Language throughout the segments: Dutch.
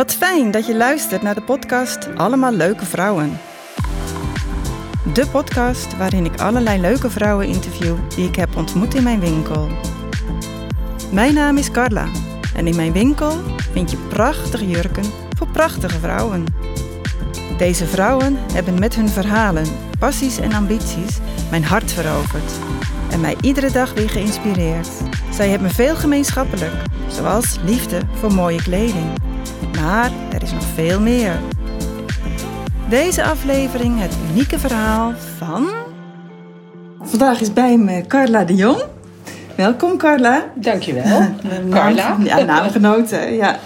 Wat fijn dat je luistert naar de podcast Allemaal Leuke Vrouwen. De podcast waarin ik allerlei leuke vrouwen interview die ik heb ontmoet in mijn winkel. Mijn naam is Carla en in mijn winkel vind je prachtige jurken voor prachtige vrouwen. Deze vrouwen hebben met hun verhalen, passies en ambities mijn hart veroverd en mij iedere dag weer geïnspireerd. Zij hebben veel gemeenschappelijk, zoals liefde voor mooie kleding. Maar er is nog veel meer. Deze aflevering het unieke verhaal van. Vandaag is bij me Carla de Jong. Welkom Carla. Dankjewel. Carla. Ja, naamgenoten. Ja.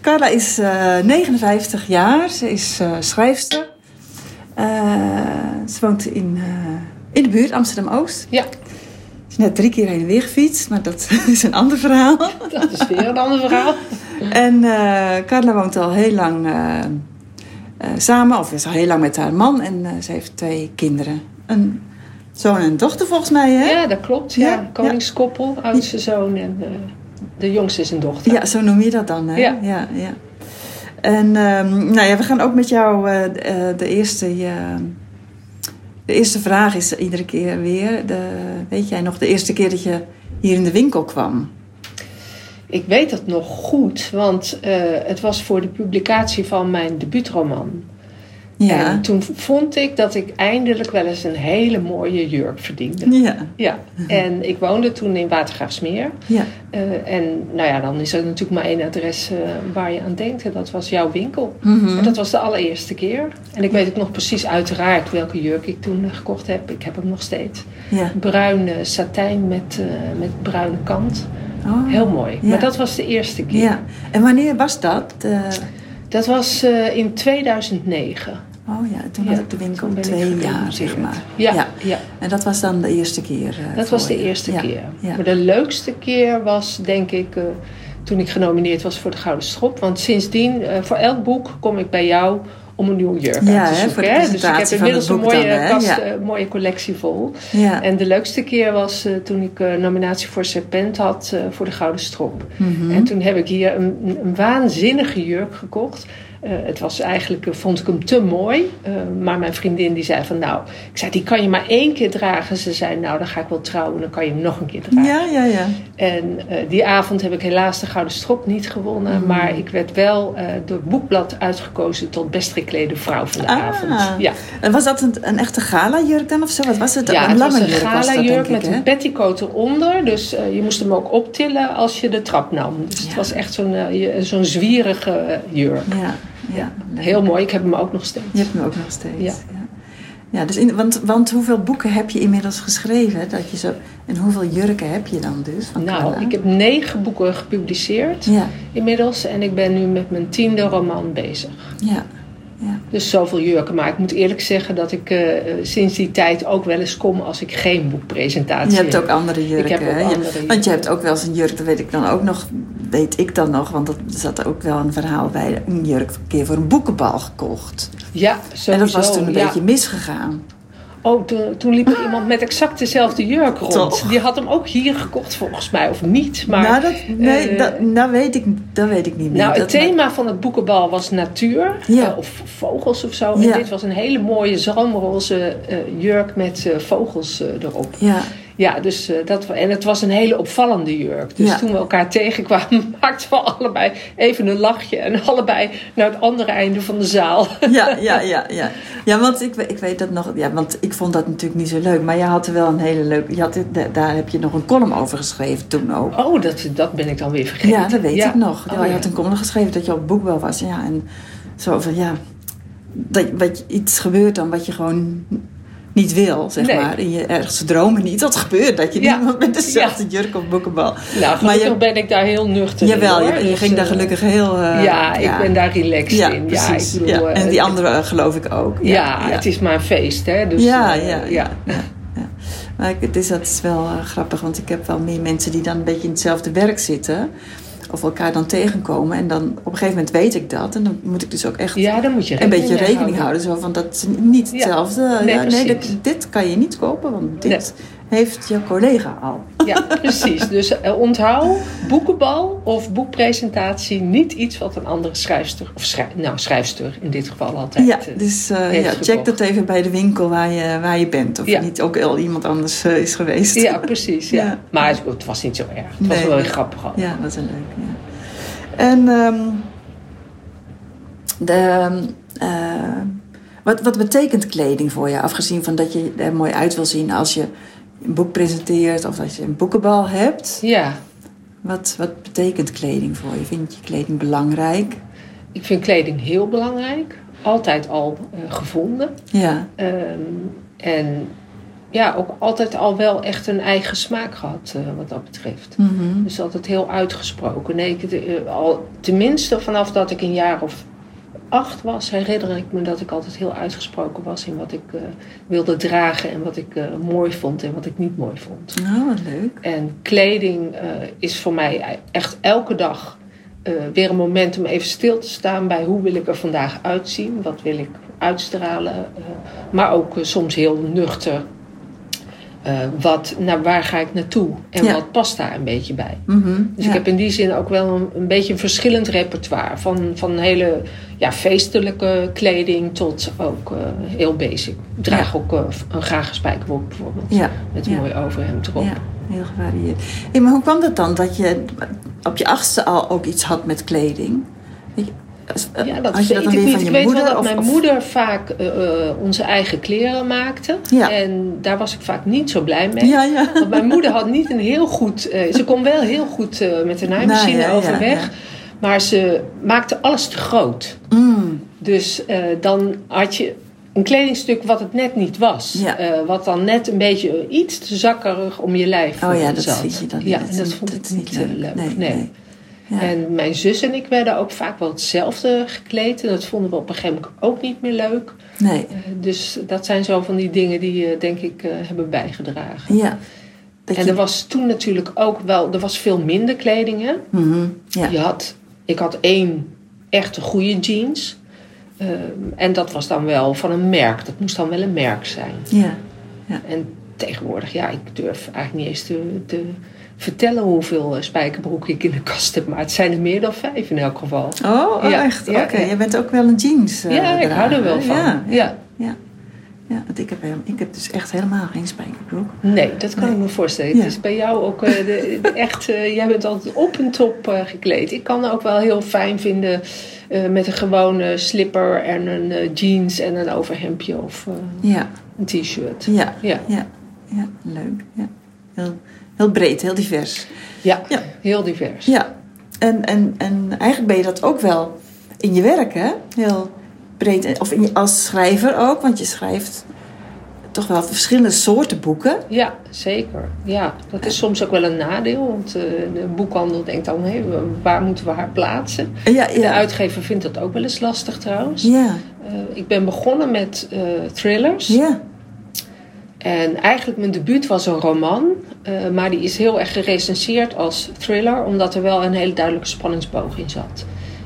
Carla is uh, 59 jaar. Ze is uh, schrijfster. Uh, ze woont in, in de buurt Amsterdam-Oost. Ja. Is net drie keer heen en weer gefietst, maar dat is een ander verhaal. Dat is weer een ander verhaal. En Carla woont al heel lang samen, of is al heel lang met haar man. En ze heeft twee kinderen. Een zoon en een dochter volgens mij, hè? Ja, dat klopt. Ja, ja. koningskoppel, oudste zoon en de jongste is een dochter. Ja, zo noem je dat dan, hè? Ja. ja, ja. En um, nou ja, we gaan ook met jou uh, de eerste... Uh, de eerste vraag is iedere keer weer... De, weet jij nog de eerste keer dat je hier in de winkel kwam? Ik weet dat nog goed, want het was voor de publicatie van mijn debuutroman. Ja. En toen vond ik dat ik eindelijk wel eens een hele mooie jurk verdiende. Ja. ja. En ik woonde toen in Watergraafsmeer. Ja. Uh, en nou ja, dan is er natuurlijk maar één adres uh, waar je aan denkt. En dat was jouw winkel. Mm -hmm. En dat was de allereerste keer. En ik weet ook nog precies uiteraard welke jurk ik toen uh, gekocht heb. Ik heb hem nog steeds. Ja. Bruin satijn met, met bruine kant. Oh. Heel mooi. Ja. Maar dat was de eerste keer. Ja. En wanneer was dat? Dat was in 2009. Oh ja, toen had ik de winkel twee jaar, zeg maar. Ja, ja. En dat was dan de eerste keer? Uh, dat was de je. eerste keer. Maar de leukste keer was, denk ik, uh, toen ik genomineerd was voor de Gouden Strop. Want sindsdien, uh, voor elk boek kom ik bij jou om een nieuwe jurk ja, uit te hè, zoeken. Voor de dus ik heb inmiddels een mooie, dan, kast, ja. mooie collectie vol. Ja. En de leukste keer was toen ik nominatie voor Serpent had voor de Gouden Strop. Mm -hmm. En toen heb ik hier een, een waanzinnige jurk gekocht. Uh, het was eigenlijk, uh, vond ik hem te mooi. Uh, maar mijn vriendin die zei van nou, ik zei die kan je maar één keer dragen. Ze zei nou dan ga ik wel trouwen, dan kan je hem nog een keer dragen. Ja, ja, ja. En die avond heb ik helaas de Gouden Strop niet gewonnen. Mm. Maar ik werd wel door het boekblad uitgekozen tot best geklede vrouw van de ah. avond. Ja. En was dat een, een echte gala jurk dan of zo? Wat was het? Ja, een het lange was een jurk gala jurk met een petticoat eronder. Dus je moest hem ook optillen als je de trap nam. Dus ja. het was echt zo'n zo'n zwierige jurk. Ja. Ja, heel mooi. Ik heb hem ook nog steeds. Je hebt hem ook nog steeds. Ja. ja. ja dus in, want, want hoeveel boeken heb je inmiddels geschreven? Dat je zo, en hoeveel jurken heb je dan dus? Van nou, Carla? ik heb negen boeken gepubliceerd ja. inmiddels. En ik ben nu met mijn tiende roman bezig. Ja. Ja. Dus zoveel jurken. Maar ik moet eerlijk zeggen dat ik uh, sinds die tijd ook wel eens kom als ik geen boekpresentatie heb. Je hebt ook andere jurken. Ik heb ook hè? andere want je hebt ook wel eens een jurk, dat weet ik dan ook nog, weet ik dan nog, want er zat ook wel een verhaal bij, een jurk een keer voor een boekenbal gekocht. Ja, sowieso. En dat was toen een ja. beetje misgegaan. Oh, toen, toen liep er iemand met exact dezelfde jurk rond. Toch? Die had hem ook hier gekocht volgens mij, of niet. Maar, nou, dat, nee, uh, dat, dat, weet ik, dat weet ik niet meer. Nou, het thema van het boekenbal was natuur. Ja. Uh, of vogels of zo. Ja. En dit was een hele mooie zalmroze uh, jurk met vogels erop. Ja. Ja, dus uh, dat en het was een hele opvallende jurk. Dus Ja. toen we elkaar tegenkwamen, maakten we allebei even een lachje en allebei naar het andere einde van de zaal. Ja, ja, ja, ja. Ja, want ik, ik weet dat nog. Ja, want ik vond dat natuurlijk niet zo leuk. Maar je had er wel een hele leuke. Je had, daar heb je nog een column over geschreven toen ook. Oh, dat, dat ben ik dan weer vergeten. Ja, dat weet ja. ik nog. Oh, ja, je ja. had een column geschreven dat je op boekbel was. Ja, en zo van ja. Dat wat, iets gebeurt dan wat je gewoon niet wil, zeg Nee. maar. In je ergste dromen niet. Dat gebeurt, dat je Ja. niemand met dezelfde jurk op boekenbal. Nou, gelukkig je- ben ik daar heel nuchter Jawel, in. je, hoor. je Dus, ging daar eh, gelukkig heel... eh, ja, ik ben daar relaxed ja, in. precies. Ja, ik bedoel, ja. eh, En die andere geloof ik ook. Ja, het is maar een feest, hè. Dus, ja, ja, ja, ja, ja. Maar het is, dat is wel grappig, want ik heb wel meer mensen die dan een beetje in hetzelfde werk zitten. Of elkaar dan tegenkomen. En dan op een gegeven moment weet ik dat. En dan moet ik dus ook echt Ja, dan moet je een beetje rekening houden. Zo van dat is niet Ja. hetzelfde. Nee, Ja, nee, dit, dit kan je niet kopen, want dit. Heeft je collega al. Ja, precies. Dus uh, onthoud, boekenbal of boekpresentatie niet iets wat een andere schrijfster, of schrijf, nou schrijfster in dit geval altijd. Ja, dus uh, ja, check dat even bij de winkel waar je, waar je bent. Of ja. niet ook al iemand anders uh, is geweest. Ja, precies. Ja. ja. Maar het, het, was niet zo erg. Het nee, was wel heel grappig. Al. Ja, dat is leuk. Ja. En um, de, wat, wat betekent kleding voor je? Afgezien van dat je er mooi uit wil zien als je een boek presenteert of als je een boekenbal hebt. Ja. Wat, wat betekent kleding voor je? Vind je kleding belangrijk? Ik vind kleding heel belangrijk. Altijd al uh, gevonden. Ja. Um, en ja, ook altijd al wel echt een eigen smaak gehad uh, wat dat betreft. Mm -hmm. Dus altijd heel uitgesproken. Nee, ik, uh, al, tenminste vanaf dat ik een jaar of acht was, herinner ik me dat ik altijd heel uitgesproken was in wat ik uh, wilde dragen en wat ik uh, mooi vond en wat ik niet mooi vond. Oh, wat leuk. En kleding uh, is voor mij echt elke dag weer een moment om even stil te staan bij hoe wil ik er vandaag uitzien, wat wil ik uitstralen, maar ook soms heel nuchter uh, wat, nou, waar ga ik naartoe en Ja. wat past daar een beetje bij. Mhm, Dus ja. ik heb in die zin ook wel een, een beetje een verschillend repertoire. Van, van hele ja, feestelijke kleding tot ook eh, heel basic. Ik draag ook eh, een grage spijkerbroek bijvoorbeeld. Met een mooi overhemd erop. Ja, heel gevarieerd. Hey, maar hoe kwam dat dan dat je op je achtste al ook iets had met kleding? Weet Ja, dat had je dat weet dan ik weer weet moeder? wel dat of- mijn moeder vaak eh, eh, onze eigen kleren maakte. Ja. En daar was ik vaak niet zo blij mee. Ja, ja. Want mijn moeder had niet een heel goed... eh, ze kon wel heel goed met de naaimachine Nou, ja, ja, overweg. ja. Maar ze maakte alles te groot. Mm, Dus dan had je een kledingstuk wat het net niet was. Ja. Wat dan net een beetje iets te zakkerig om je lijf Oh ja, dat zat. zie je dan Ja, niet. en dat vond dat ik niet leuk. leuk. Nee, Nee. nee. Ja. En mijn zus en ik werden ook vaak wel hetzelfde gekleed. En dat vonden we op een gegeven moment ook niet meer leuk. Nee, Eh, dus dat zijn zo van die dingen die eh, denk ik eh, hebben bijgedragen. ja. Dat En je- er was toen natuurlijk ook wel, er was veel minder kleding. Hè? Mhm, ja. Je had, ik had één echte goede jeans. Ehm, en dat was dan wel van een merk. Dat moest dan wel een merk zijn. Ja. En tegenwoordig, ja, ik durf eigenlijk niet eens te, te vertellen hoeveel eh, spijkerbroeken ik in de kast heb. Maar het zijn er meer dan vijf in elk geval. Oh, oh, Ja, echt? ja, Oké, je bent ook wel een jeans eh, ja, ik hou er wel van. Ja, Ja. ja. want ik heb, ik heb dus echt helemaal geen spijkerbroek. Nee, dat kan Nee. ik me voorstellen. Het is bij jou ook eh, de, de echt, jij bent altijd op en top gekleed. Ik kan ook wel heel fijn vinden met een gewone slipper en een jeans en een overhemdje of Ja, een t-shirt. ja, Ja. ja. Ja, leuk. Ja. Heel, heel breed, heel divers. Ja, Ja. heel divers. Ja, en, en, en eigenlijk ben je dat ook wel in je werk, hè? Heel breed. Of in je, als schrijver ook, want je schrijft toch wel verschillende soorten boeken. Ja, zeker. Ja, dat is soms ook wel een nadeel. Want eh, de boekhandel denkt dan, hé, waar moeten we haar plaatsen? Ja, De uitgever vindt dat ook wel eens lastig trouwens. Ja, Eh, ik ben begonnen met eh, thrillers. ja. En eigenlijk mijn debuut was een roman. eh, maar die is heel erg gerecenseerd als thriller. Omdat er wel een hele duidelijke spanningsboog in zat.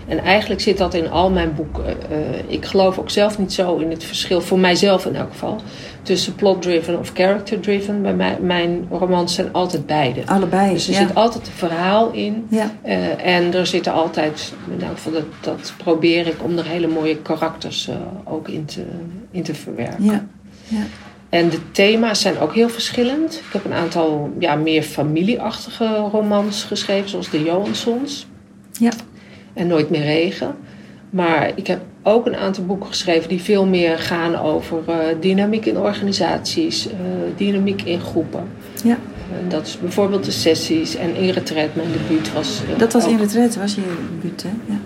En eigenlijk zit dat in al mijn boeken. Eh, ik geloof ook zelf niet zo in het verschil, voor mijzelf in elk geval, tussen plot-driven of character-driven. Bij mij, mijn romans zijn altijd beide. Allebei. Dus er ja. zit altijd een verhaal in. Ja, Eh, en er zitten altijd, in elk geval dat, dat probeer ik om er hele mooie karakters eh, ook in te, in te verwerken. ja, ja. En de thema's zijn ook heel verschillend. Ik heb een aantal ja, meer familieachtige romans geschreven, zoals de Johanssons Ja. en Nooit meer regen. Maar ik heb ook een aantal boeken geschreven die veel meer gaan over eh, dynamiek in organisaties, eh, dynamiek in groepen. ja. En dat is bijvoorbeeld de sessies en in retret, mijn debuut was. eh, Dat was ook- in retret, was je debuut, hè? Ja,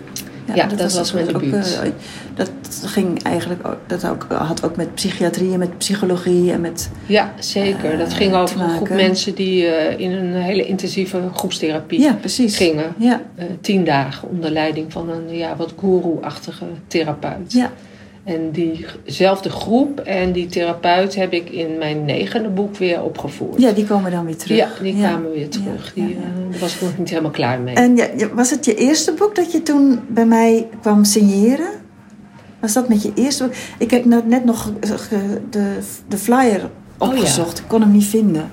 Ja, dat was mijn ook, debuut. eh, dat ging eigenlijk ook, dat ook, had ook met psychiatrie en met psychologie en met... Ja, zeker. Dat eh, ging over een groep mensen die eh, in een hele intensieve groepstherapie Ja, precies. gingen. Ja, Eh, tien dagen onder leiding van een ja, wat guru-achtige therapeut. ja, En diezelfde groep en die therapeut heb ik in mijn negende boek weer opgevoerd. ja, die komen dan weer terug. Ja, die Ja. kwamen weer terug. Ja, Die, ja, eh, daar was ik nog niet helemaal klaar mee. En was het je eerste boek dat je toen bij mij kwam signeren? Was dat met je eerste boek? Ik heb nou net nog de, de flyer Oh, opgezocht. Ik kon hem niet vinden.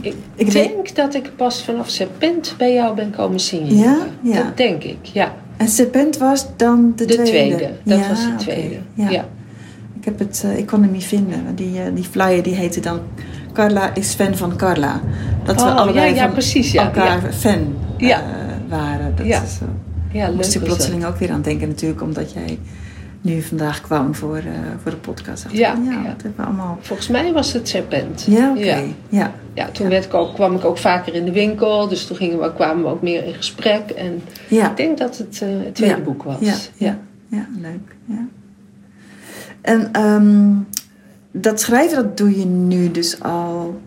Ik, Ik denk dat ik pas vanaf Serpent bij jou ben komen. Ja? Ja. Dat denk ik, ja. En Serpent was dan de, De tweede? tweede, dat Ja, was de tweede. Ja. Ja. Ik, heb het, eh, ik kon hem niet vinden. want Die, eh, die flyer die heette dan... Carla is fan van Carla. Dat we Oh, allebei ja, ja, van precies, ja, elkaar fan Ja. eh, waren. Dat Ja. is, Ja, leuk moest ik plotseling ook weer aan denken natuurlijk. Omdat jij nu vandaag kwam voor, eh, voor de podcast. Dacht Ja, ja, hebben we allemaal... Volgens mij was het Serpent. Ja, oké. Ja. Ja. Ja, toen werd ik ook, kwam ik ook vaker in de winkel. Dus toen gingen we, kwamen we ook meer in gesprek. En ik denk dat het eh, het tweede boek was. Ja, ja. ja leuk. Ja. En ehm, dat schrijven, dat doe je nu dus al...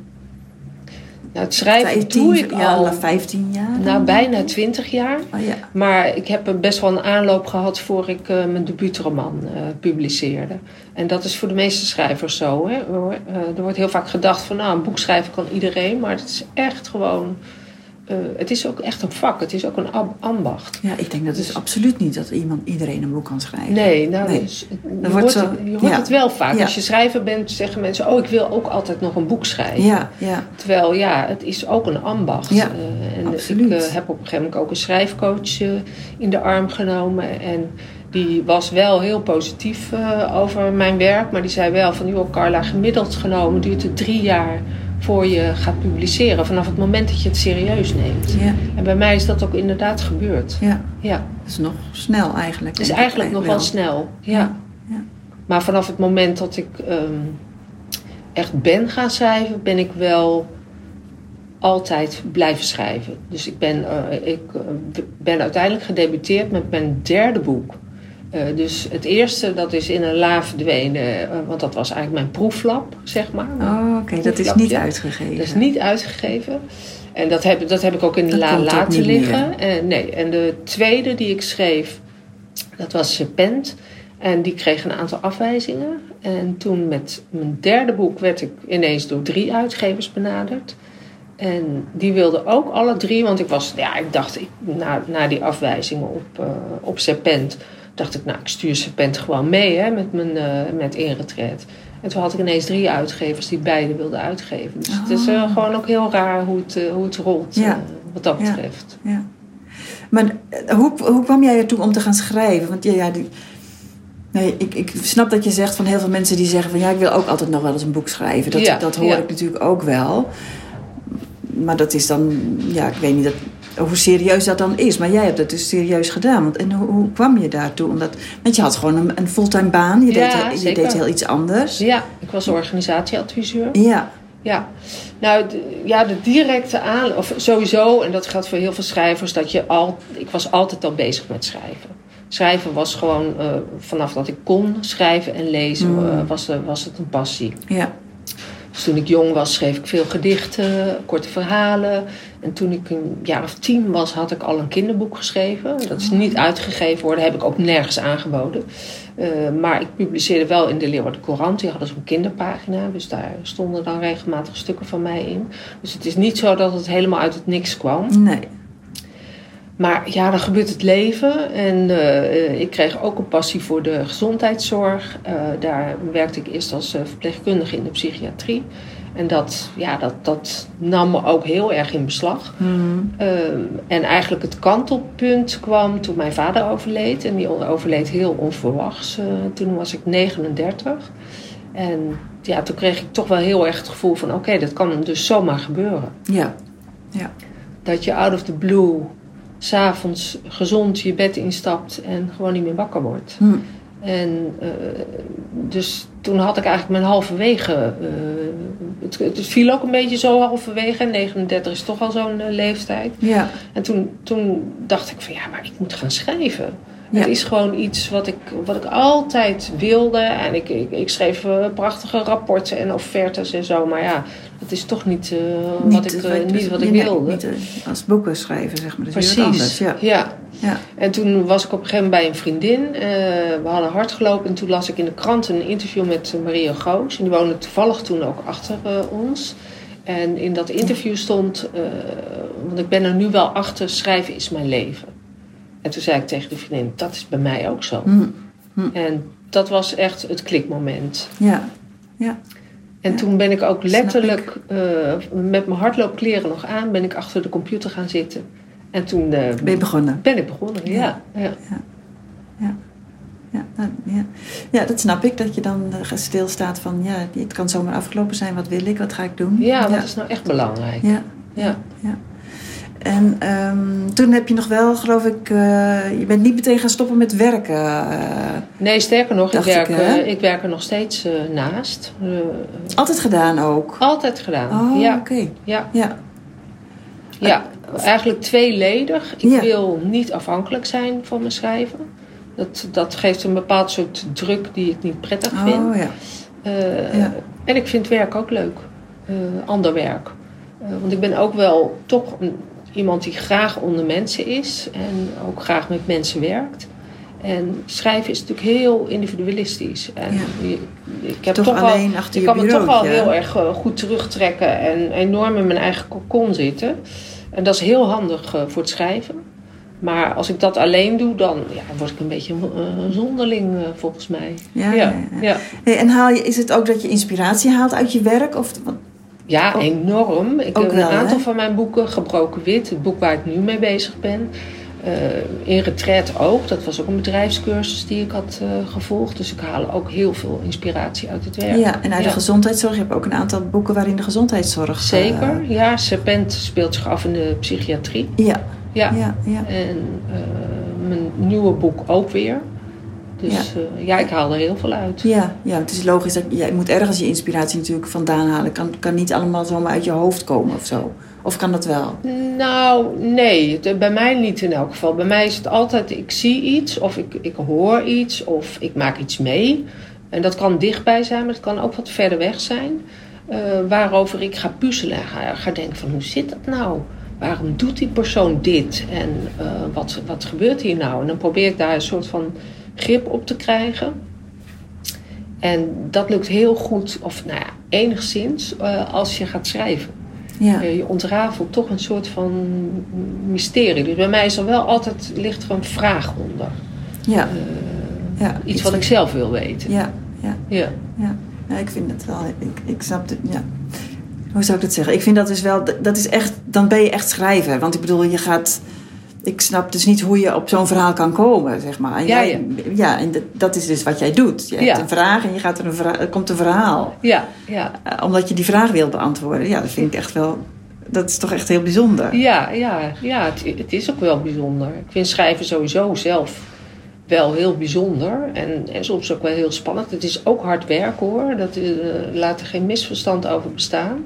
Nou, het schrijven 15 doe ik ja, al al 15 jaar? nou, bijna twintig jaar. Oh, ja. Maar ik heb best wel een aanloop gehad voor ik eh, mijn debuutroman eh, publiceerde. En dat is voor de meeste schrijvers zo. Hè? Eh, er wordt heel vaak gedacht van nou, een boek schrijven kan iedereen. Maar het is echt gewoon... eh, het is ook echt een vak. Het is ook een ambacht. ja, ik denk dat is Dus- absoluut niet dat iemand, iedereen een boek kan schrijven. Nee, nou, Nee. dus, je wordt hoort, zo- het, je hoort ja. het wel vaak. Ja. Als je schrijver bent, zeggen mensen... oh, ik wil ook altijd nog een boek schrijven. Ja, ja. Terwijl, ja, het is ook een ambacht. Ja, Eh, en absoluut. ik eh, heb op een gegeven moment ook een schrijfcoach eh, in de arm genomen. En die was wel heel positief eh, over mijn werk. Maar die zei wel van, joh Carla, gemiddeld genomen duurt het drie jaar... voor je gaat publiceren. Vanaf het moment dat je het serieus neemt. Ja, En bij mij is dat ook inderdaad gebeurd. ja. Ja, Dat is nog snel eigenlijk. het is eigenlijk nog wel snel. Ja. Ja. Maar vanaf het moment dat ik ehm, echt ben gaan schrijven, ben ik wel altijd blijven schrijven. Dus ik ben, eh, ik eh, ben uiteindelijk gedebuteerd met mijn derde boek. Eh, dus het eerste, dat is in een la verdwenen, eh, want dat was eigenlijk mijn proeflab, zeg maar. Oh, oké. Dat is niet uitgegeven. Dat is niet uitgegeven. En dat heb, dat heb ik ook in de Dat la laten liggen. En, nee. en de tweede die ik schreef, dat was Serpent. En die kreeg een aantal afwijzingen. En toen met mijn derde boek werd ik ineens door drie uitgevers benaderd. En die wilden ook alle drie, want ik was, ja, ik dacht, ik, na, na die afwijzingen op, eh, op Serpent, dacht ik, nou, ik stuur Serpent gewoon mee hè, met mijn eh, met inretred. En toen had ik ineens drie uitgevers die beide wilden uitgeven. Dus het is eh, Oh. gewoon ook heel raar hoe het, eh, hoe het rolt, Ja. wat dat Ja. betreft. Ja. Maar eh, hoe, hoe kwam jij ertoe om te gaan schrijven? Want ja, ja die, nee, ik, ik snap dat je zegt van heel veel mensen die zeggen van ja, ik wil ook altijd nog wel eens een boek schrijven. Dat, Ja, dat hoor ja. ik natuurlijk ook wel. Maar dat is dan, ja, ik weet niet dat, hoe serieus dat dan is. Maar jij hebt het dus serieus gedaan. Want, en hoe, hoe kwam je daartoe? Omdat, want je had gewoon een, een fulltime baan. Je, Ja, deed, heel- je deed heel iets anders. Ja, ik was organisatieadviseur. Ja, Ja, nou de, ja, de directe aan, of sowieso, en dat geldt voor heel veel schrijvers, dat je al, ik was altijd al bezig met schrijven. Schrijven was gewoon, eh, vanaf dat ik kon schrijven en lezen, Mm. eh, was, eh, was het een passie. ja, Dus toen ik jong was, schreef ik veel gedichten, korte verhalen. En toen ik een jaar of tien was, had ik al een kinderboek geschreven. Dat is niet uitgegeven worden, heb ik ook nergens aangeboden. Eh, maar ik publiceerde wel in de Leeuwarden Courant. Die hadden zo'n kinderpagina, dus daar stonden dan regelmatig stukken van mij in. Dus het is niet zo dat het helemaal uit het niks kwam. nee. Maar ja, dan gebeurt het leven. En eh, ik kreeg ook een passie voor de gezondheidszorg. Eh, daar werkte ik eerst als eh, verpleegkundige in de psychiatrie. En dat, ja, dat, dat nam me ook heel erg in beslag. Hmm. Ehm, en eigenlijk het kantelpunt kwam toen mijn vader overleed. En die overleed heel onverwachts. Toen was ik 39. En ja, toen kreeg ik toch wel heel erg het gevoel van... oké, dat kan dus zomaar gebeuren. Ja, Dat je out of the blue... s'avonds gezond je bed instapt en gewoon niet meer wakker wordt. Hm. En eh, dus toen had ik eigenlijk mijn halverwege. eh, het, het viel ook een beetje zo halverwege. 39 is toch al zo'n eh, leeftijd. ja, En toen, toen dacht ik van ja, maar ik moet gaan schrijven. Ja. Het is gewoon iets wat ik, wat ik altijd wilde. En ik, ik, ik schreef eh, prachtige rapporten en offertes en zo. Maar ja, dat is toch niet, eh, wat, ik, eh, niet wat ik nee, wilde. Niet, als boeken schrijven, zeg maar. Dat is wat anders. Precies. Ja. ja. Ja. En toen was ik op een gegeven moment bij een vriendin. We hadden hard gelopen en toen las ik in de krant een interview met Maria Goos. En die woonde toevallig toen ook achter ons. En in dat interview stond, want ik ben er nu wel achter, schrijven is mijn leven. En toen zei ik tegen de vriendin, dat is bij mij ook zo. Hm. En dat was echt het klikmoment. Ja. Ja. En Ja, toen ben ik ook letterlijk eh, met mijn hardloopkleren nog aan, ben ik achter de computer gaan zitten. En toen eh, Ben je begonnen? ben ik begonnen, ja. ja. Ja, nou, ja. ja, dat snap ik. Dat je dan eh, stilstaat van, ja, het kan zomaar afgelopen zijn. Wat wil ik? Wat ga ik doen? Ja, ja. dat is nou echt belangrijk. Ja, Ja. ja. En ehm, toen heb je nog wel, geloof ik, eh, je bent niet meteen gaan stoppen met werken. eh, Nee, sterker nog, ik ik, werk, hè? eh, ik werk er nog steeds naast. Altijd gedaan ook. altijd gedaan. Oh, ja, oké. ja, Ja, ja, eigenlijk tweeledig. Ik Ja. wil niet afhankelijk zijn van mijn schrijven. Dat, dat geeft een bepaald soort druk die ik niet prettig vind. oh ja. Eh, Ja. En ik vind werk ook leuk. Ander werk. Want ik ben ook wel toch een, iemand die graag onder mensen is. En ook graag met mensen werkt. En schrijven is natuurlijk heel individualistisch. En Ja. je- ik heb Toch toch, alleen wel, achter ik je kan me toch hè? heel erg eh, goed terugtrekken. En enorm in mijn eigen cocon zitten. En dat is heel handig eh, voor het schrijven. Maar als ik dat alleen doe, dan ja, word ik een beetje eh, een zonderling volgens mij. Ja, ja. Hey, en haal je, is het ook dat je inspiratie haalt uit je werk? Of, Ja, enorm. Ik ook heb wel, een aantal hè? van mijn boeken, Gebroken Wit, het boek waar ik nu mee bezig ben. eh, in Retreat ook, dat was ook een bedrijfscursus die ik had eh, gevolgd. Dus ik haal ook heel veel inspiratie uit het werk. ja, en uit de gezondheidszorg. Je hebt ook een aantal boeken waarin de gezondheidszorg... eh, Zeker, ja. Serpent speelt zich af in de psychiatrie. ja, Ja. ja, ja. En mijn nieuwe boek ook weer. Dus ja. ja, ik haal er heel veel uit. Ja, ja, het is logisch dat je, je moet ergens je inspiratie natuurlijk vandaan halen. Kan, kan niet allemaal zomaar uit je hoofd komen of zo. Of kan dat wel? Nou, nee, het- bij mij niet in elk geval. Bij mij is het altijd, ik zie iets of ik, ik hoor iets of ik maak iets mee. En dat kan dichtbij zijn, maar het kan ook wat verder weg zijn. eh, waarover ik ga puzzelen en ga, ga denken van hoe zit dat nou? Waarom doet die persoon dit? En eh, wat, wat gebeurt hier nou? En dan probeer ik daar een soort van grip op te krijgen. En dat lukt heel goed, of nou ja, enigszins, eh, als je gaat schrijven. Ja, Eh, je ontrafelt toch een soort van mysterie. Dus bij mij is er wel altijd ligt er een vraag onder. ja, Eh, ja. iets wat ik zelf wil weten. Ja, ja, Ja. ja. ja ik vind het wel... Ik, ik snap het, ja. Hoe zou ik dat zeggen? Ik vind dat dus wel... Dat is echt... Dan ben je echt schrijver. Want ik bedoel, je gaat... Ik snap dus niet hoe je op zo'n verhaal kan komen, zeg maar. En Ja, jij- ja, en dat, dat is dus wat jij doet. Je hebt een vraag en je gaat er, een er komt een verhaal. Ja, ja. Eh, omdat je die vraag wilt beantwoorden. Ja, dat vind ik echt wel... Dat is toch echt heel bijzonder. Ja, ja, ja het, het is ook wel bijzonder. Ik vind schrijven sowieso zelf wel heel bijzonder. En, en soms ook wel heel spannend. Het is ook hard werk hoor. Dat, eh, laat er geen misverstand over bestaan.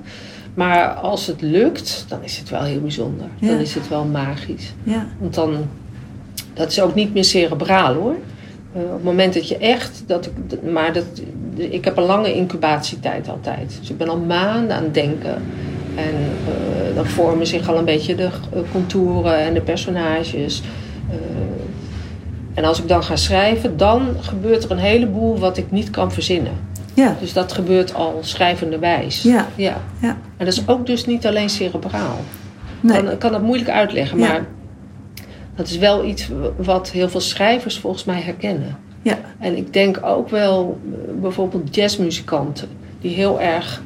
Maar als het lukt, dan is het wel heel bijzonder. Dan is het wel magisch. Ja, Want dan, dat is ook niet meer cerebraal hoor. Eh, op het moment dat je echt, dat ik, maar dat, ik heb een lange incubatietijd altijd. Dus ik ben al maanden aan het denken. En eh, dan vormen zich al een beetje de eh, contouren en de personages. En als ik dan ga schrijven, dan gebeurt er een heleboel wat ik niet kan verzinnen. Ja, Dus dat gebeurt al schrijvenderwijs. Ja. ja. ja. En dat is ook dus niet alleen cerebraal. Nee. kan, kan dat moeilijk uitleggen, Ja. maar dat is wel iets wat heel veel schrijvers volgens mij herkennen. Ja, En ik denk ook wel eh, bijvoorbeeld jazzmuzikanten die heel erg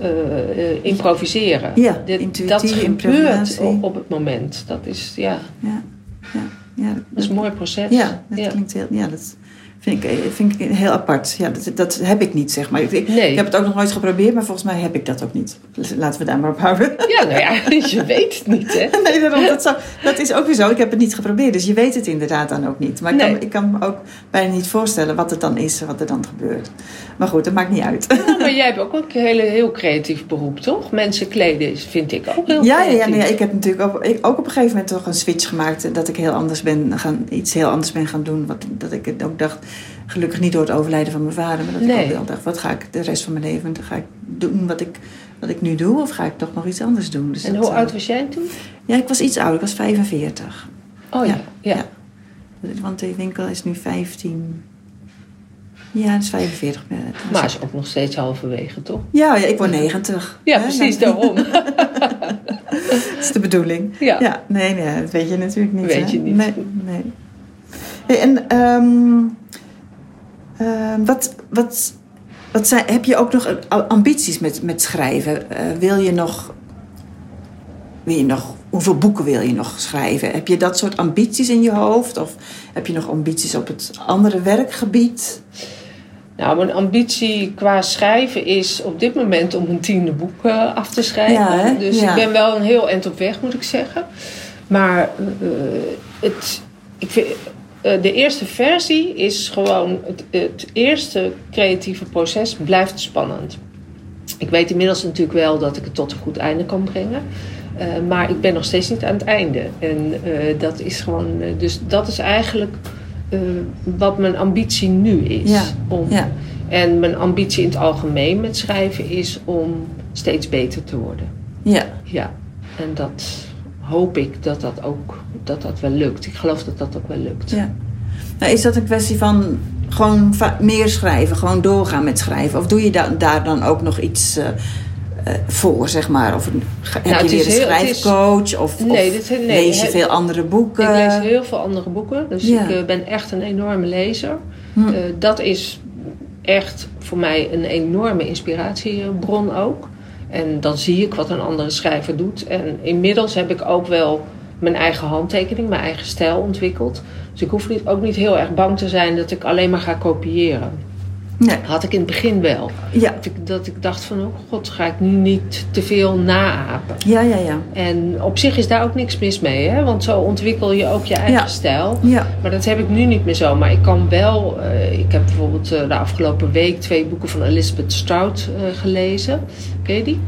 eh, eh, improviseren. Ja, Dit- dat gebeurt op, op het moment. Dat is, ja, ja, ja. ja dat is een mooi proces. Ja, dat klinkt heel... Ja, dat vind ik, eh, vind ik heel apart. Ja, dat, dat heb ik niet, zeg maar. Ik, Nee. ik heb het ook nog nooit geprobeerd, maar volgens mij heb ik dat ook niet. Dus laten we daar maar op houden. Ja, nou ja, je weet het niet, hè? Nee, daarom, dat, zou- dat is ook weer zo. Ik heb het niet geprobeerd, dus je weet het inderdaad dan ook niet. Maar ik, Nee. kan, ik kan me ook bijna niet voorstellen wat het dan is, wat er dan gebeurt. Maar goed, dat maakt niet uit. Ja, maar jij hebt ook een hele, heel creatief beroep, toch? Mensen kleden vind ik ook heel Ja, ja, creatief. ja, nee, ik heb natuurlijk ook, ik, ook op een gegeven moment toch een switch gemaakt. Dat ik heel anders ben gaan, iets heel anders ben gaan doen. Wat, dat ik ook dacht, gelukkig niet door het overlijden van mijn vader. Maar dat Nee. ik ook wel dacht, wat ga ik de rest van mijn leven, ga ik doen wat ik, wat ik nu doe? Of ga ik toch nog iets anders doen? Dus En hoe eh, oud was jij toen? Ja, ik was iets ouder, ik was 45. Oh ja, ja. ja. Want de winkel is nu 15. Ja, dat is 45. eh, Maar is ook nog steeds halverwege, toch? Ja, ja, ik word 90. Ja, Hè? precies, daarom. Dat is de bedoeling. Ja. Ja, nee, nee, dat weet je natuurlijk niet. Weet hè? je niet. Nee, nee. Hey, en ehm, ehm, wat, wat, Wat zijn, heb je ook nog eh, ambities met, met schrijven? Eh, wil je nog. Wil je nog hoeveel boeken wil je nog schrijven? Heb je dat soort ambities in je hoofd? Of heb je nog ambities op het andere werkgebied? Nou, mijn ambitie qua schrijven is op dit moment om een tiende boek uh, af te schrijven. Ja, dus ja. ik ben wel een heel eind op weg, moet ik zeggen. Maar uh, het, ik vind, uh, de eerste versie is gewoon het, het, eerste creatieve proces blijft spannend. Ik weet inmiddels natuurlijk wel dat ik het tot een goed einde kan brengen. Uh, maar ik ben nog steeds niet aan het einde. En uh, dat is gewoon. dus dat is eigenlijk wat mijn ambitie nu is. Ja. Om, ja. En mijn ambitie in het algemeen met schrijven is om steeds beter te worden. Ja. Ja. En dat hoop ik dat dat ook dat dat wel lukt. Ik geloof dat dat ook wel lukt. Ja. Nou, is dat een kwestie van gewoon meer schrijven, gewoon doorgaan met schrijven? Of doe je da daar dan ook nog iets uh, uh, voor, zeg maar? Of heb nou, je weer een schrijfcoach? Is, of, nee, of dit, nee, lees je veel andere boeken? Ik lees heel veel andere boeken. Dus Ja. ik uh, ben echt een enorme lezer. Hm. Dat is echt voor mij een enorme inspiratiebron ook. En dan zie ik wat een andere schrijver doet. En inmiddels heb ik ook wel mijn eigen handtekening, mijn eigen stijl ontwikkeld. Dus ik hoef niet, ook niet heel erg bang te zijn dat ik alleen maar ga kopiëren. Nee. Had ik in het begin wel. Ja. Dat ik, dat ik dacht van, oh god, ga ik nu niet te veel naapen. Ja, ja, ja. En op zich is daar ook niks mis mee, hè? want zo ontwikkel je ook je eigen Ja. stijl. Ja. Maar dat heb ik nu niet meer zo. Maar ik kan wel. Uh, ik heb bijvoorbeeld uh, de afgelopen week twee boeken van Elizabeth Strout uh, gelezen. Ken je die?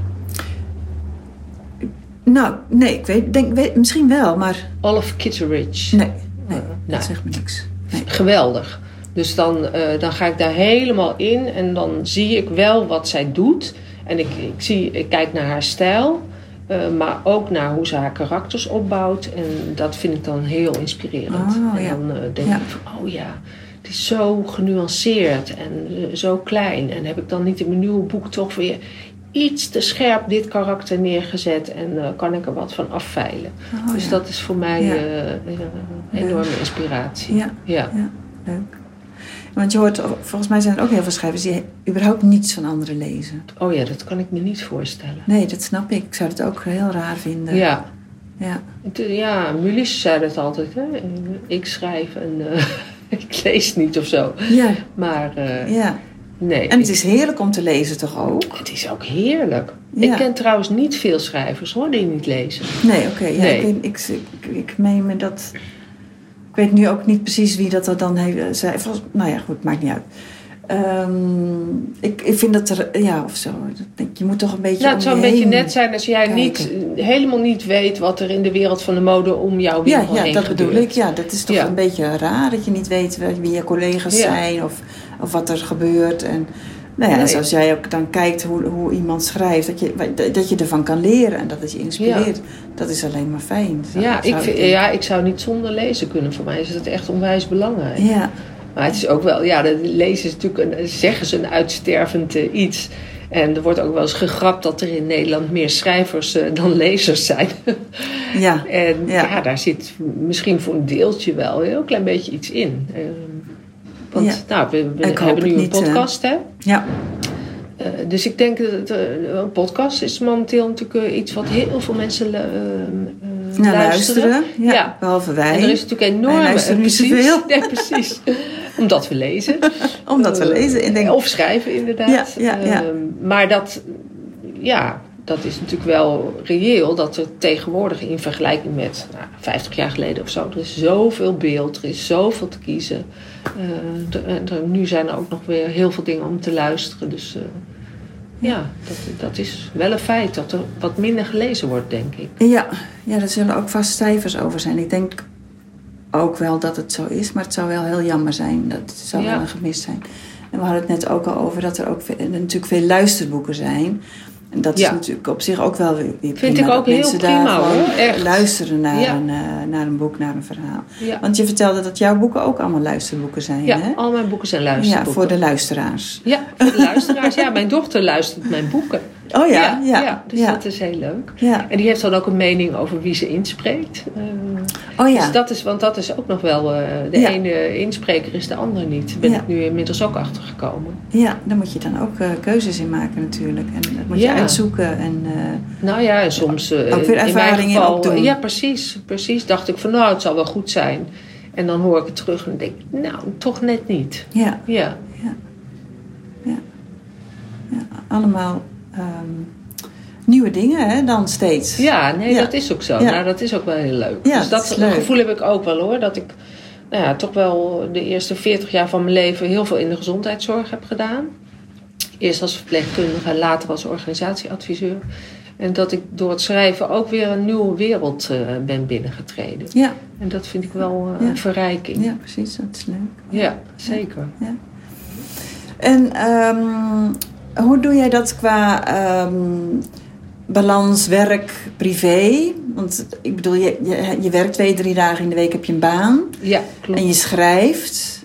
Nou, nee, ik weet, denk, weet misschien wel, maar. Olive Kitteridge. Nee, nee dat nou. zegt me niks. Nee. Geweldig. Dus dan, uh, dan ga ik daar helemaal in en dan zie ik wel wat zij doet. En ik, ik, zie, ik kijk naar haar stijl, uh, maar ook naar hoe ze haar karakters opbouwt. En dat vind ik dan heel inspirerend. Oh, en ja. dan uh, denk Ja. ik van, oh ja, het is zo genuanceerd en zo klein. En heb ik dan niet in mijn nieuwe boek toch weer iets te scherp dit karakter neergezet en uh, kan ik er wat van afveilen. Oh, dus ja. dat is voor mij Ja. uh, een enorme inspiratie. Ja. ja. Ja, leuk. Want je hoort, volgens mij zijn er ook heel veel schrijvers die überhaupt niets van anderen lezen. Oh ja, dat kan ik me niet voorstellen. Nee, dat snap ik. Ik zou het ook heel raar vinden. Ja. Ja. Het- Ja, Mulisch zei dat altijd. Hè? Ik schrijf en eh, ik lees niet of zo. Ja. Maar eh, ja. nee. En het is heerlijk om te lezen toch ook? het is ook heerlijk. Ja. Ik ken trouwens niet veel schrijvers hoor, die niet lezen. Nee, oké. ja, Nee. ik, ik, ik meen me dat... Ik weet nu ook niet precies wie dat er dan heeft, zei. Volgens, nou ja, goed, maakt niet uit. Ehm, ik, ik vind dat er... Ja, of zo. Je moet toch een beetje Nou, het zou een je beetje heen- net zijn als jij kijken. niet, helemaal niet weet wat er in de wereld van de mode om jouw Ja, winkel ja heen dat gebeurt. bedoel ik. Ja, dat is toch Ja. een beetje raar dat je niet weet wie- wie je collega's Ja. zijn of, of wat er gebeurt. En, nou ja, Nee. zoals jij ook dan kijkt hoe, hoe iemand schrijft, dat je, dat je ervan kan leren en dat het je inspireert. Dat is alleen maar fijn. Zou- Ja, ik zou ja, ik zou niet zonder lezen kunnen. Voor mij is het echt onwijs belangrijk. Ja, Maar het is ook wel, ja, lezen is natuurlijk, een, zeggen ze, een uitstervend eh, iets. En er wordt ook wel eens gegrapt dat er in Nederland meer schrijvers eh, dan lezers zijn. ja, en Ja. ja. daar zit misschien voor een deeltje wel een heel klein beetje iets in. Ehm, want nou, we, hebben nu een niet, eh. podcast, hè? ja, Eh, dus ik denk dat eh, een podcast is momenteel natuurlijk iets wat heel veel mensen luisteren. luisteren. Ja, Ja. Behalve wij. En er is natuurlijk enorme... Wij luisteren niet precies, zoveel. Nee, precies. Omdat we lezen. Omdat we lezen. Denk, Of schrijven, inderdaad. Ja, ja, ja. Ehm, maar dat, ja, dat is natuurlijk wel reëel. Dat er tegenwoordig in vergelijking met nou, 50 jaar geleden of zo... er is zoveel beeld, er is zoveel te kiezen. Eh, er- nu zijn er ook nog weer heel veel dingen om te luisteren. Dus eh, ja, dat, dat is wel een feit. Dat er wat minder gelezen wordt, denk ik. Ja, ja, er zullen ook vast cijfers over zijn. Ik denk ook wel dat het zo is, maar het zou wel heel jammer zijn. Dat zou Ja. wel een gemis zijn. En we hadden het net ook al over dat er ook natuurlijk veel luisterboeken zijn. En dat is Ja. natuurlijk op zich ook wel weer weer Vind prima, ik ook heel prima, hoor, echt. luisteren naar, Ja. een, eh, naar een boek, naar een verhaal. Ja, Want je vertelde dat jouw boeken ook allemaal luisterboeken zijn, ja hè? al mijn boeken zijn Ja, luisterboeken. voor de luisteraars. Ja, voor de luisteraars. Ja, mijn dochter luistert mijn boeken. Oh ja, ja, ja. dus dat is heel leuk. ja. En die heeft dan ook een mening over wie ze inspreekt. Eh, Oh ja. Dus dat is, want dat is ook nog wel, eh, de Ja. ene inspreker is de ander niet. Daar ben Ja. ik nu inmiddels ook achter gekomen. Ja, daar moet je dan ook eh, keuzes in maken natuurlijk. En dat moet je Ja. uitzoeken. En, Nou ja, en soms Ook weer in ervaringen geval, opdoen. Ja, precies, precies. Dacht ik van nou, het zal wel goed zijn. En dan hoor ik het terug en denk ik, nou, toch net niet. ja, Ja, ja, allemaal ehm, nieuwe dingen hè, dan steeds. ja nee, Ja. dat is ook zo. Ja. Nou, dat is ook wel heel leuk. Ja, dus dat gevoel heb ik ook wel hoor. Dat ik nou ja, toch wel de eerste 40 jaar van mijn leven heel veel in de gezondheidszorg heb gedaan. Eerst als verpleegkundige, later als organisatieadviseur. En dat ik door het schrijven ook weer een nieuwe wereld eh, ben binnengetreden. Ja, En dat vind ik wel eh, Ja. een verrijking. ja, precies. Dat is leuk. Ja, zeker. En ehm, hoe doe jij dat qua ehm, balans werk, privé? Want ik bedoel, je, je, je werkt twee, drie dagen in de week, heb je een baan. Ja, klopt. En je schrijft.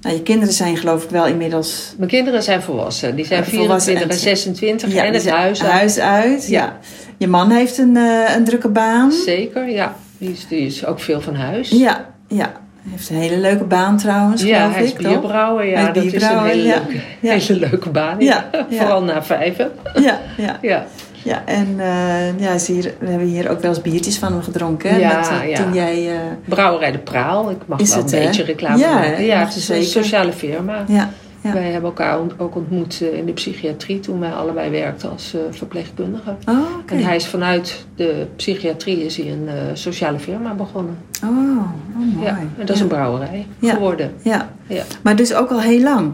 Nou, je kinderen zijn geloof ik wel inmiddels... Mijn kinderen zijn volwassen. Die zijn Eh, volwassen 24 en en- 26 Ja, en het huis. uit. huis uit. Ja. Ja. Je man heeft een, eh, een drukke baan. Zeker, ja. Die is, die is ook veel van huis. Ja, ja. Hij heeft een hele leuke baan trouwens, Ja, hij is ik, bierbrouwer. Ja, is dat is een hele, ja. leuke, Ja. hele leuke baan. Ja. Vooral na vijven. Ja, ja, Ja. ja. En eh, ja, je, we hebben hier ook wel eens biertjes van hem gedronken. Ja, met, eh, ja. Toen jij... eh, Brouwerij de Praal. Ik mag Is wel het, een hè? beetje reclame Ja, maken. Ja, het is een sociale firma. ja, ja. Wij hebben elkaar ook ontmoet eh, in de psychiatrie toen wij allebei werkten als eh, verpleegkundigen. Oh. En hij is vanuit de psychiatrie is hij een eh, sociale firma begonnen. Oh, oh, mooi. Ja, en dat is ja. een brouwerij geworden. Ja. Ja. maar dus ook al heel lang.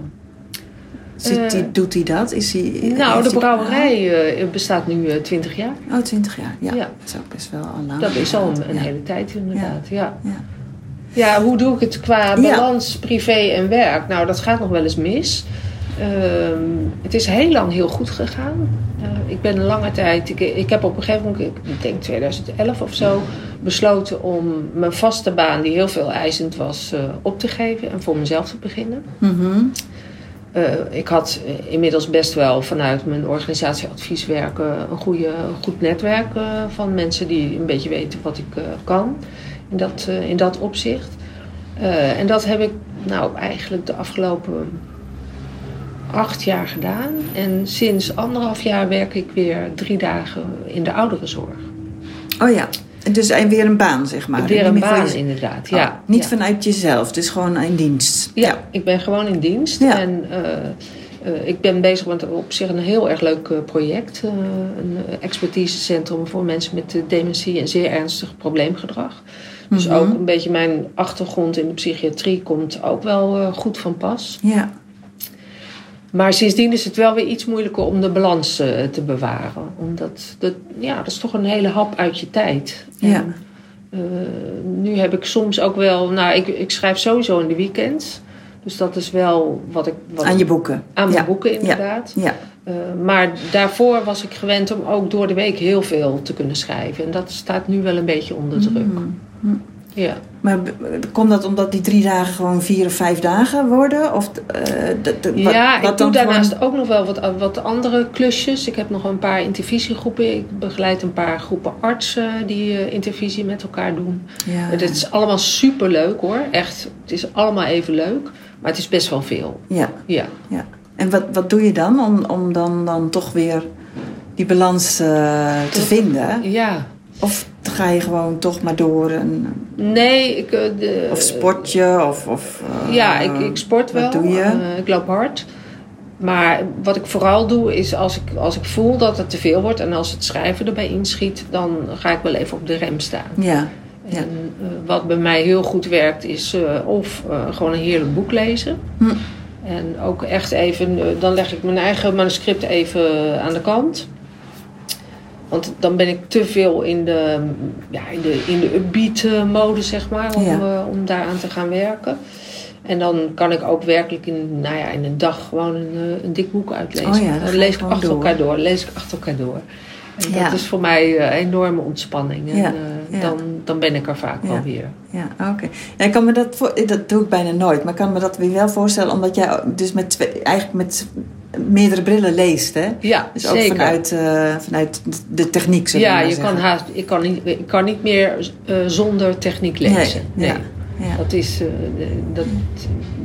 Zit die, doet hij dat? Is hij, Nou, de brouwerij bestaat nu eh, 20 jaar. Oh, 20 jaar. Ja, Ja. dat is ook best wel al lang. Dat is al een, hele tijd inderdaad. Ja. Ja. Ja, hoe doe ik het qua Ja. balans privé en werk? Nou, dat gaat nog wel eens mis. Ehm, het is heel lang heel goed gegaan. Eh, ik ben een lange tijd, ik, ik heb op een gegeven moment, ik denk 2011 of zo, besloten om mijn vaste baan, die heel veel eisend was, eh, op te geven en voor mezelf te beginnen. Mhm. Eh, ik had inmiddels best wel vanuit mijn organisatieadvieswerk eh, een, goede, een goed netwerk van mensen die een beetje weten wat ik kan in dat, eh, in dat opzicht. Eh, en dat heb ik nou eigenlijk de afgelopen acht jaar gedaan. En sinds anderhalf jaar werk ik weer drie dagen in de ouderenzorg. Oh ja. Dus weer een baan, zeg maar. weer een baan je- inderdaad, Oh, ja. niet ja. vanuit jezelf, dus gewoon in dienst. Ja, ik ben gewoon in dienst. Ja. En eh, ik ben bezig met op zich een heel erg leuk project. eh, een expertisecentrum voor mensen met dementie en zeer ernstig probleemgedrag. Dus Mhm. ook een beetje mijn achtergrond in de psychiatrie komt ook wel eh, goed van pas. Ja. Maar sindsdien is het wel weer iets moeilijker om de balans eh, te bewaren. Omdat dat, ja, dat is toch een hele hap uit je tijd. Ja. En, eh, nu heb ik soms ook wel... Nou, ik, ik schrijf sowieso in de weekends. Dus dat is wel wat ik... Wat Aan je boeken. aan mijn ja. boeken inderdaad. Ja. Maar daarvoor was ik gewend om ook door de week heel veel te kunnen schrijven. En dat staat nu wel een beetje onder druk. Mm. Ja. Maar komt dat omdat die drie dagen gewoon vier of vijf dagen worden? Of, eh, wat- ja, wat ik doe daarnaast gewoon- ook nog wel wat, wat andere klusjes. Ik heb nog een paar intervisiegroepen. Ik begeleid een paar groepen artsen die eh, intervisie met elkaar doen. Ja. Het is allemaal super leuk hoor. Echt, het is allemaal even leuk. Maar het is best wel veel. Ja, Ja. ja. En wat, wat doe je dan om, om dan, dan toch weer die balans eh, te Dat- vinden? Ja. Of ga je gewoon toch maar door? En, Nee, ik... eh, de, of sport je? Of, of, eh, Ja, ik, ik sport wel. Wat doe je? Eh, ik loop hard. Maar wat ik vooral doe is als ik, als ik voel dat het te veel wordt en als het schrijven erbij inschiet, dan ga ik wel even op de rem staan. Ja, Ja. En wat bij mij heel goed werkt is of gewoon een heerlijk boek lezen. Hm. En ook echt even, dan leg ik mijn eigen manuscript even aan de kant. Want dan ben ik te veel in de, ja, in de, in de upbeat eh, mode, zeg maar, om, Ja. eh, om daaraan te gaan werken. En dan kan ik ook werkelijk in, nou ja, in een dag gewoon een, eh, een dik boek uitlezen. Oh ja, dan lees ik achter door. elkaar door. Lees ik achter elkaar door. En Ja. Dat is voor mij eh, enorme ontspanning. En Ja, eh, ja. Dan, dan ben ik er vaak wel weer. Ja, oké. Ja, ik kan me dat, voor, dat doe ik bijna nooit, maar ik kan me dat weer wel voorstellen, omdat jij dus met twee, eigenlijk met meerdere brillen leest, hè? Ja, Dus ook zeker. vanuit, eh, vanuit de techniek, we ja, je zeggen. kan haast, ik, kan niet, ik kan niet meer zonder techniek lezen. Nee, nee. Ja. Dat, is, dat,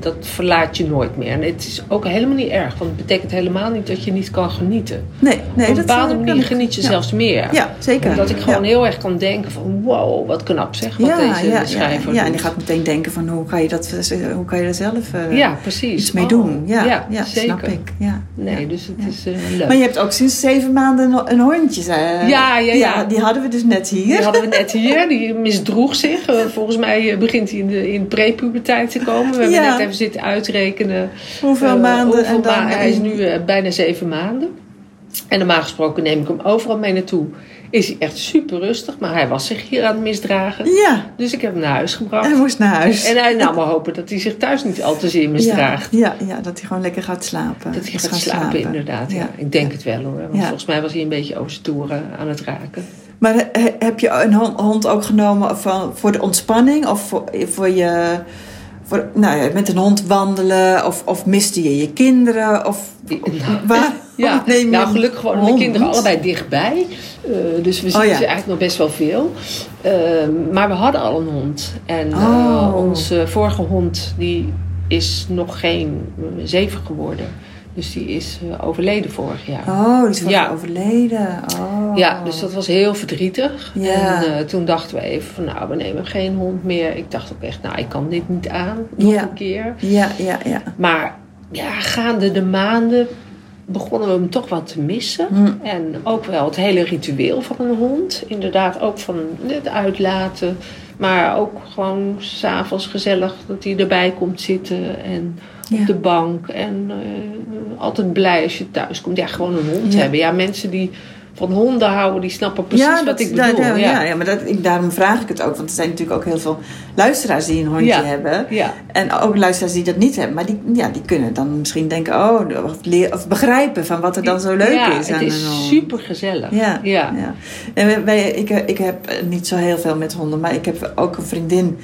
dat verlaat je nooit meer. En het is ook helemaal niet erg, want het betekent helemaal niet dat je niet kan genieten. Nee, nee, Op een dat bepaalde eh, kan manier ik. geniet je ja. zelfs meer. Ja, zeker. Omdat ik gewoon ja. heel erg kan denken van wow, wat knap zeg, wat deze ja, schrijver ja, ja, en je gaat meteen denken van hoe kan je dat, hoe kan je daar zelf eh, ja, precies. iets mee Oh, doen. Ja, ja, ja, zeker. snap ik. Ja. Nee, dus het is eh, leuk. Maar je hebt ook sinds zeven maanden een- hondje. Ja, ja, ja. Die hadden we dus net hier. Die hadden we net hier. Die misdroeg zich. Volgens mij begint hij in de in prepuberteit te komen. We hebben Ja. net even zitten uitrekenen. Hoeveel eh, maanden? hoeveel en dan ma- hij is nu eh, bijna zeven maanden. En normaal gesproken neem ik hem overal mee naartoe. Is hij echt super rustig. Maar hij was zich hier aan het misdragen. Ja, Dus ik heb hem naar huis gebracht. hij moest naar huis. En hij nou maar hopen dat hij zich thuis niet al te zeer misdraagt. Ja, ja, ja, dat hij gewoon lekker gaat slapen. Dat hij gaat slapen, inderdaad. Ja. Ja. Ik denk het wel hoor. Want volgens mij was hij een beetje over zijn toeren aan het raken. Maar he- heb je een hond- hond ook genomen van, voor de ontspanning? Of voor, voor je... Voor, nou ja, met een hond wandelen? Of, of miste je je kinderen? Of Die- waar Ja, neem je nou gelukkig hond? mijn kinderen allebei dichtbij. Eh, dus we zien Oh, ja. ze eigenlijk nog best wel veel. Eh, maar we hadden al een hond. En eh, Oh. onze vorige hond die is nog geen zeven geworden. Dus die is eh, overleden vorig jaar. Oh, die is Ja. overleden. Oh. Ja, dus dat was heel verdrietig. Ja. En eh, toen dachten we even van nou, we nemen geen hond meer. Ik dacht ook echt, nou, ik kan dit niet aan. Nog Ja. een keer. Ja, ja, ja. Maar ja, gaande de maanden begonnen we hem toch wat te missen. Hm. En ook wel het hele ritueel van een hond. Inderdaad, ook van het uitlaten. Maar ook gewoon s'avonds gezellig dat hij erbij komt zitten. En Ja. op de bank. En eh, altijd blij als je thuis komt. Ja, gewoon een hond Ja. hebben. Ja, mensen die van honden houden, die snappen precies ja, wat ik bedoel. da- ja. ja, ja, maar dat, ik, daarom vraag ik het ook. Want er zijn natuurlijk ook heel veel luisteraars die een hondje Ja. hebben. Ja. En ook luisteraars die dat niet hebben. Maar die, ja, die kunnen dan misschien denken... Oh, of, leer, of begrijpen van wat er dan zo leuk ja, is het aan is super gezellig. Ja, ja. ja. En wij- wij, ik, ik heb eh, niet zo heel veel met honden. Maar ik heb ook een vriendin...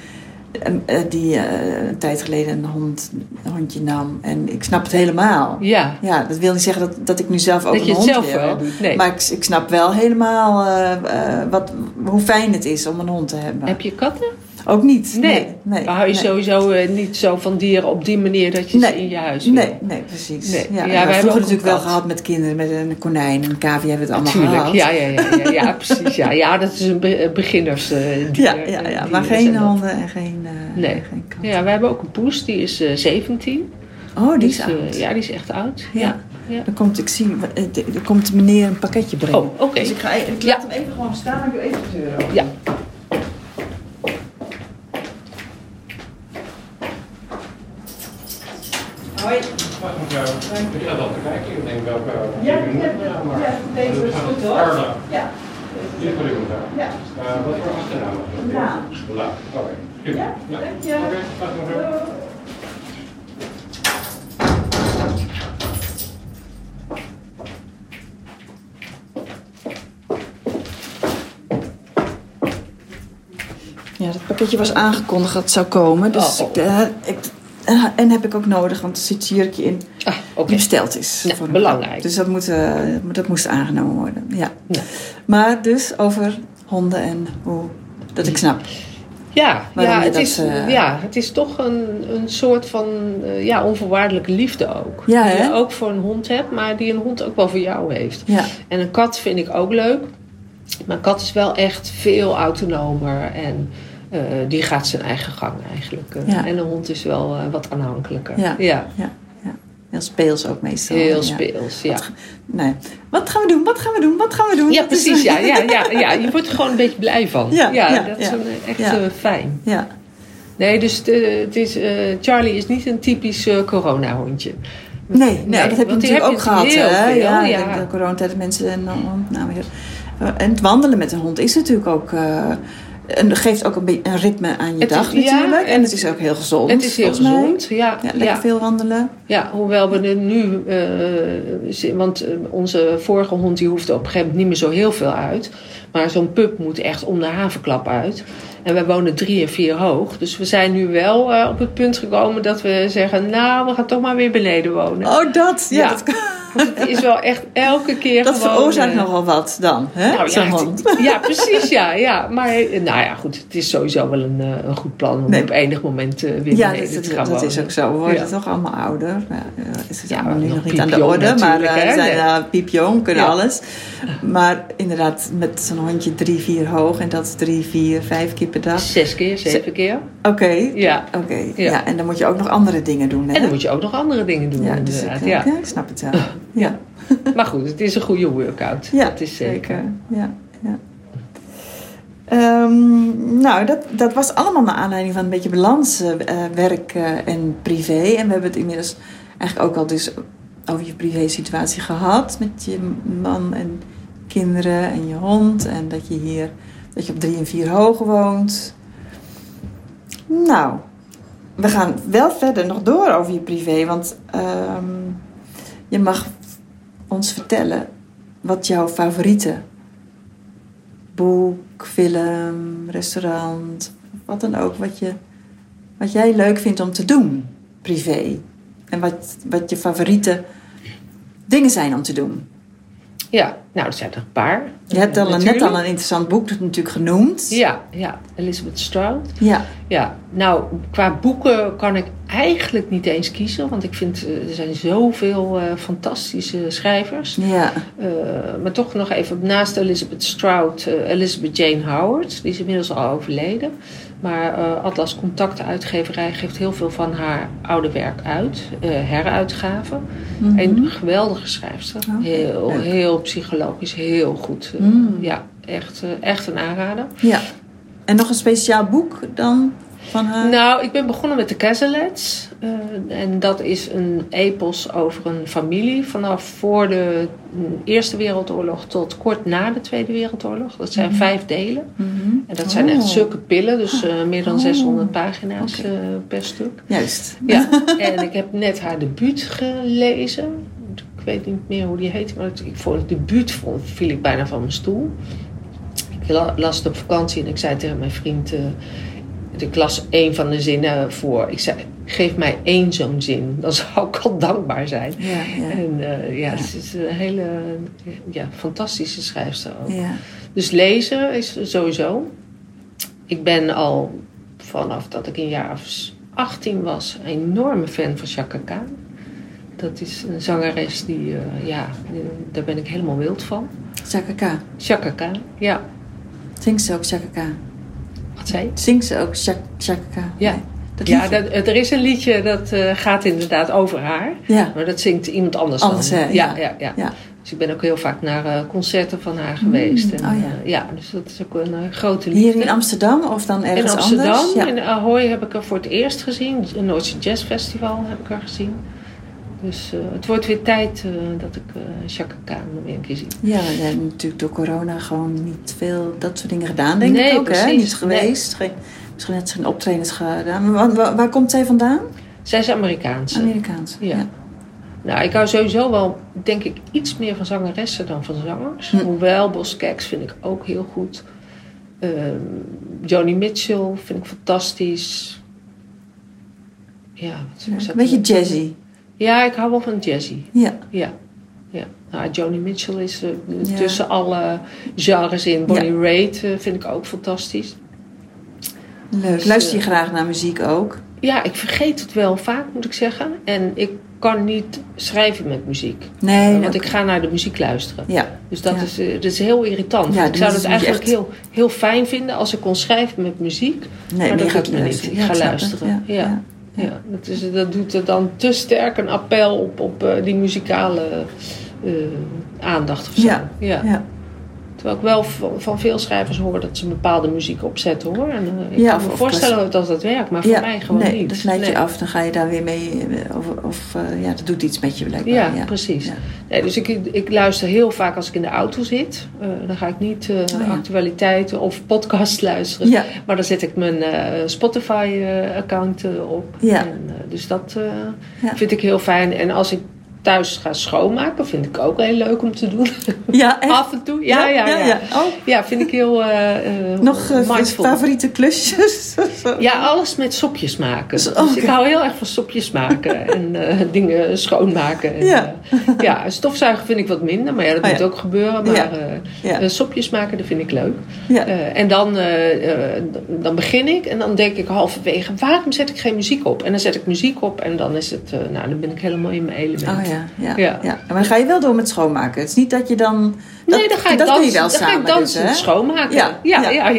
eh, eh, Die eh, een tijd geleden een, hond, een hondje nam. En ik snap het helemaal. Ja. Ja, dat wil niet zeggen dat, dat ik nu zelf ook Dat een je het hond zelf wil. Nee. Maar ik, ik snap wel helemaal eh, wat, hoe fijn het is om een hond te hebben. Heb je katten? Ook niet. Nee. Nee. nee, Maar hou je nee. sowieso eh, niet zo van dieren op die manier dat je ze in je huis wil? Nee, nee, precies. Ja, Ja, ja, wij hebben een natuurlijk wel gehad met kinderen, met een konijn en een cavia hebben we het allemaal gehad. ja, ja, ja, ja, ja, precies. Ja. ja, dat is een be- beginners eh, dier, ja, eh, ja, ja, dieren maar geen dat. honden en geen, eh Nee. geen katten. Ja, wij hebben ook een poes, die is eh 17. Oh, die is Dus, oud. ja, die is echt oud. Ja. Ja. ja. Dan komt, ik zie, er komt meneer een pakketje brengen. Oh, oké. Dus ik, ga, ik Ja. laat hem even gewoon staan en ik doe even de deur open. Ja. Hoi. Dag mevrouw. Ik ga dat bekijken. Ik denk welke... Ja, ja, maar... ja, deze is goed hoor. Ja. Dit voor u mevrouw. Ja. Uh, wat voor achternaam? Oké. Ja, dank je. Oké, dag mevrouw. Ja, dat pakketje was aangekondigd dat het zou komen. Dus Oh. ik, eh, ik, eh, en heb ik ook nodig, want er zit jurkje in Ah, oké. die besteld is. Nou, voor een belangrijk. Dus dat, moet, eh, dat moest aangenomen worden. Ja. Ja. Maar dus over honden en hoe dat ik snap. Ja, ja, het dat, is, eh, ja, het is toch een, een soort van eh, ja, onvoorwaardelijke liefde ook. Ja, die je ook voor een hond hebt, maar die een hond ook wel voor jou heeft. Ja, En een kat vind ik ook leuk. Maar een kat is wel echt veel autonomer en eh, die gaat zijn eigen gang eigenlijk. eh. Ja. En een hond is wel eh, wat aanhankelijker. Ja. ja. ja. Heel speels ook meestal. Heel speels, ja. Nee. Wat gaan we doen? Wat gaan we doen? Wat gaan we doen? Ja, Dat is- precies. Ja, ja, ja, ja, je wordt er gewoon een beetje blij van. Ja, ja, dat is echt fijn. Ja, Nee, dus de- het is, Charlie is niet een typisch corona-hondje. Nee, nee, dat heb je natuurlijk ook gehad. hè? veel, ja, ja. De, de coronatijd mensen en nou weer. En het wandelen met een hond is natuurlijk ook. En dat geeft ook een, een ritme aan je Het dag natuurlijk. en en- het is ook heel gezond. Het is heel mij. gezond, ja. Ja, lekker ja. veel wandelen. Ja, hoewel we er nu, eh, want eh, onze vorige hond die hoefde op een gegeven moment niet meer zo heel veel uit. Maar zo'n pup moet echt om de havenklap uit. En wij wonen drie en vier hoog. Dus we zijn nu wel eh, op het punt gekomen dat we zeggen, nou, we gaan toch maar weer beneden wonen. Oh, dat. Ja, Ja. dat, het is wel echt elke keer dat gewoon... veroorzaakt eh, nogal wat dan. Hè? nou, ja, het- ja, precies, ja, ja. Maar eh, nou ja, goed, het is sowieso wel een, een goed plan om Nee. op enig moment weer Ja, beneden dat, te gaan dat is ook zo. We worden Ja. toch allemaal ouder. Is het Ja, allemaal nu nog niet aan de orde. Maar we zijn piepjong, kunnen alles. Maar inderdaad, met zo'n hondje drie, vier hoog. En dat is drie, vier, vijf keer per dag. Zes keer, zeven keer. Oké. Ja. Oké. Ja. Ja. en dan moet je ook nog andere dingen doen. Hè? En dan moet je ook nog andere dingen doen, ja, dus ik, eh, Ja. ja, ik snap het wel. Ja, Maar goed, het is een goede workout. ja dat is zeker. Ja, ja. Ehm, nou, dat, dat was allemaal naar aanleiding van een beetje balans, eh, eh, werk en privé. En we hebben het inmiddels eigenlijk ook al dus over je privé situatie gehad. Met je man en kinderen en je hond. En dat je hier, dat je op drie en vier hoog woont. Nou, we gaan wel verder nog door over je privé. Want ehm, je mag ons vertellen wat jouw favoriete boek, film, restaurant, wat dan ook, wat, je, wat jij leuk vindt om te doen, privé. En wat, wat je favoriete dingen zijn om te doen. Ja, nou, er zijn er een paar. Je hebt al, net al een interessant boek natuurlijk genoemd. Ja, ja, Elizabeth Strout. Ja. Ja, nou, qua boeken kan ik eigenlijk niet eens kiezen. Want ik vind, eh, er zijn zoveel eh, fantastische schrijvers. Ja. Eh, maar toch nog even naast Elizabeth Strout, eh, Elizabeth Jane Howard. Die is inmiddels al overleden. Maar eh, Atlas Contact uitgeverij geeft heel veel van haar oude werk uit. eh heruitgaven. Mhm. Een geweldige schrijfster. Heel, leuk. heel psychologisch, heel goed. Mm. Ja, echt, eh, echt een aanrader. ja. En nog een speciaal boek dan van haar? Nou, ik ben begonnen met de Casalets. Eh, en dat is een epos over een familie vanaf voor de Eerste Wereldoorlog tot kort na de Tweede Wereldoorlog. Dat zijn Mhm. vijf delen. Mhm. En dat zijn Oh. echt zulke pillen, dus eh, meer dan Oh. 600 pagina's eh, per stuk. Juist. Ja, en ik heb net haar debuut gelezen. Ik weet niet meer hoe die heet, maar ik voor het debuut vond, viel ik bijna van mijn stoel. Ik la- las het op vakantie en ik zei tegen mijn vriend... ik las een van de zinnen voor. Ik zei, geef mij één zo'n zin. Dan zou ik al dankbaar zijn. Ja, ja. En eh, ja, het is een hele ja, fantastische schrijfster ook. Dus lezen is sowieso. Ik ben al vanaf dat ik een jaar of 18 was een enorme fan van Chaka Khan. Dat is een zangeres die, eh, ja, daar ben ik helemaal wild van. Chaka Khan. Chaka Khan, ja. Zingt ze ook Chaka Khan? Zingt ze ook Chak- Chaka? Ja. Dat Ja, dat, er is een liedje dat eh, gaat inderdaad over haar. ja. Maar dat zingt iemand anders, Anders, dan. hè? ja, Ja. ja. Dus ik ben ook heel vaak naar eh, concerten van haar geweest. En, oh ja. eh, ja, dus dat is ook een grote liefde. Hier in Amsterdam of dan In ergens Amsterdam, anders? Ja. in Ahoy heb ik haar voor het eerst gezien. Het Noordse Jazz Festival heb ik haar gezien. Dus eh, het wordt weer tijd eh, dat ik eh Chaka Khan weer een keer zie. Ja, we hebben natuurlijk door corona gewoon niet veel dat soort dingen gedaan, denk Nee, ik ook. Hè? Niet geweest. Geen, misschien net geen optredens gedaan. Maar waar, komt zij vandaan? Zij is Amerikaanse. Amerikaans. Ja. Nou, ik hou sowieso wel, denk ik, iets meer van zangeressen dan van zangers. Hm. Hoewel, Bos Keks vind ik ook heel goed. Ehm Joni Mitchell vind ik fantastisch. Ja, wat Ja, Een beetje er- jazzy. Ja, ik hou wel van jazzy. Ja. Ja. ja. Nou, Joni Mitchell is eh, Ja. tussen alle genres in. Bonnie Raitt eh, vind ik ook fantastisch. Leuk. Dus, Luister je eh, graag naar muziek ook? Ja, ik vergeet het wel vaak, moet ik zeggen. En ik kan niet schrijven met muziek. Nee. want ik ga naar de muziek luisteren. Ja. Dus dat, Ja. is, dat is heel irritant. Ja, ik zou het eigenlijk echt- heel, heel fijn vinden als ik kon schrijven met muziek. Nee, maar dat gaat doet me niet. Ik ga luisteren. Ja. Ja. Dat, is, dat doet er dan te sterk een appel op, op eh, die muzikale eh, aandacht of zo. Ja. ja. Terwijl ik wel van, veel schrijvers hoor dat ze een bepaalde muziek opzetten hoor. En eh, ik Ja, kan me of voorstellen dat dat werkt, maar voor mij gewoon nee, niet. dat glijdt je af, dan ga je daar weer mee. eh, Of, of eh, ja, dat doet iets met je blijkbaar. Ja, ja. precies. Nee, dus ik, ik luister heel vaak als ik in de auto zit. Dan ga ik niet Oh actualiteiten of podcast luisteren. Maar dan zet ik mijn Spotify-account op. Ja. En, dus dat vind ik heel fijn. En als ik thuis ga schoonmaken, vind ik ook heel leuk om te doen. Ja, echt? Af en toe. Ja, ja, ja. ja. Oh, vind ik heel eh, eh, nog mindful. favoriete klusjes? Ja, alles met sopjes maken. Dus ik hou heel erg van sopjes maken en dingen schoonmaken. En, Ja. ja, stofzuigen vind ik wat minder, maar ja, dat Oh, moet ja. ook gebeuren. Maar Ja. Ja. sopjes maken, dat vind ik leuk. Ja. En dan, dan begin ik en dan denk ik halverwege, waarom zet ik geen muziek op? En dan zet ik muziek op en dan is het, nou, dan ben ik helemaal in mijn element. Oh ja, ja, Ja. ja. Maar dan ga je wel door met schoonmaken. Het is niet dat je dan... Nee, dan ga ik dat dansen. wel dan samen ga ik dansen, dus, schoonmaken. Ja, ja, ja.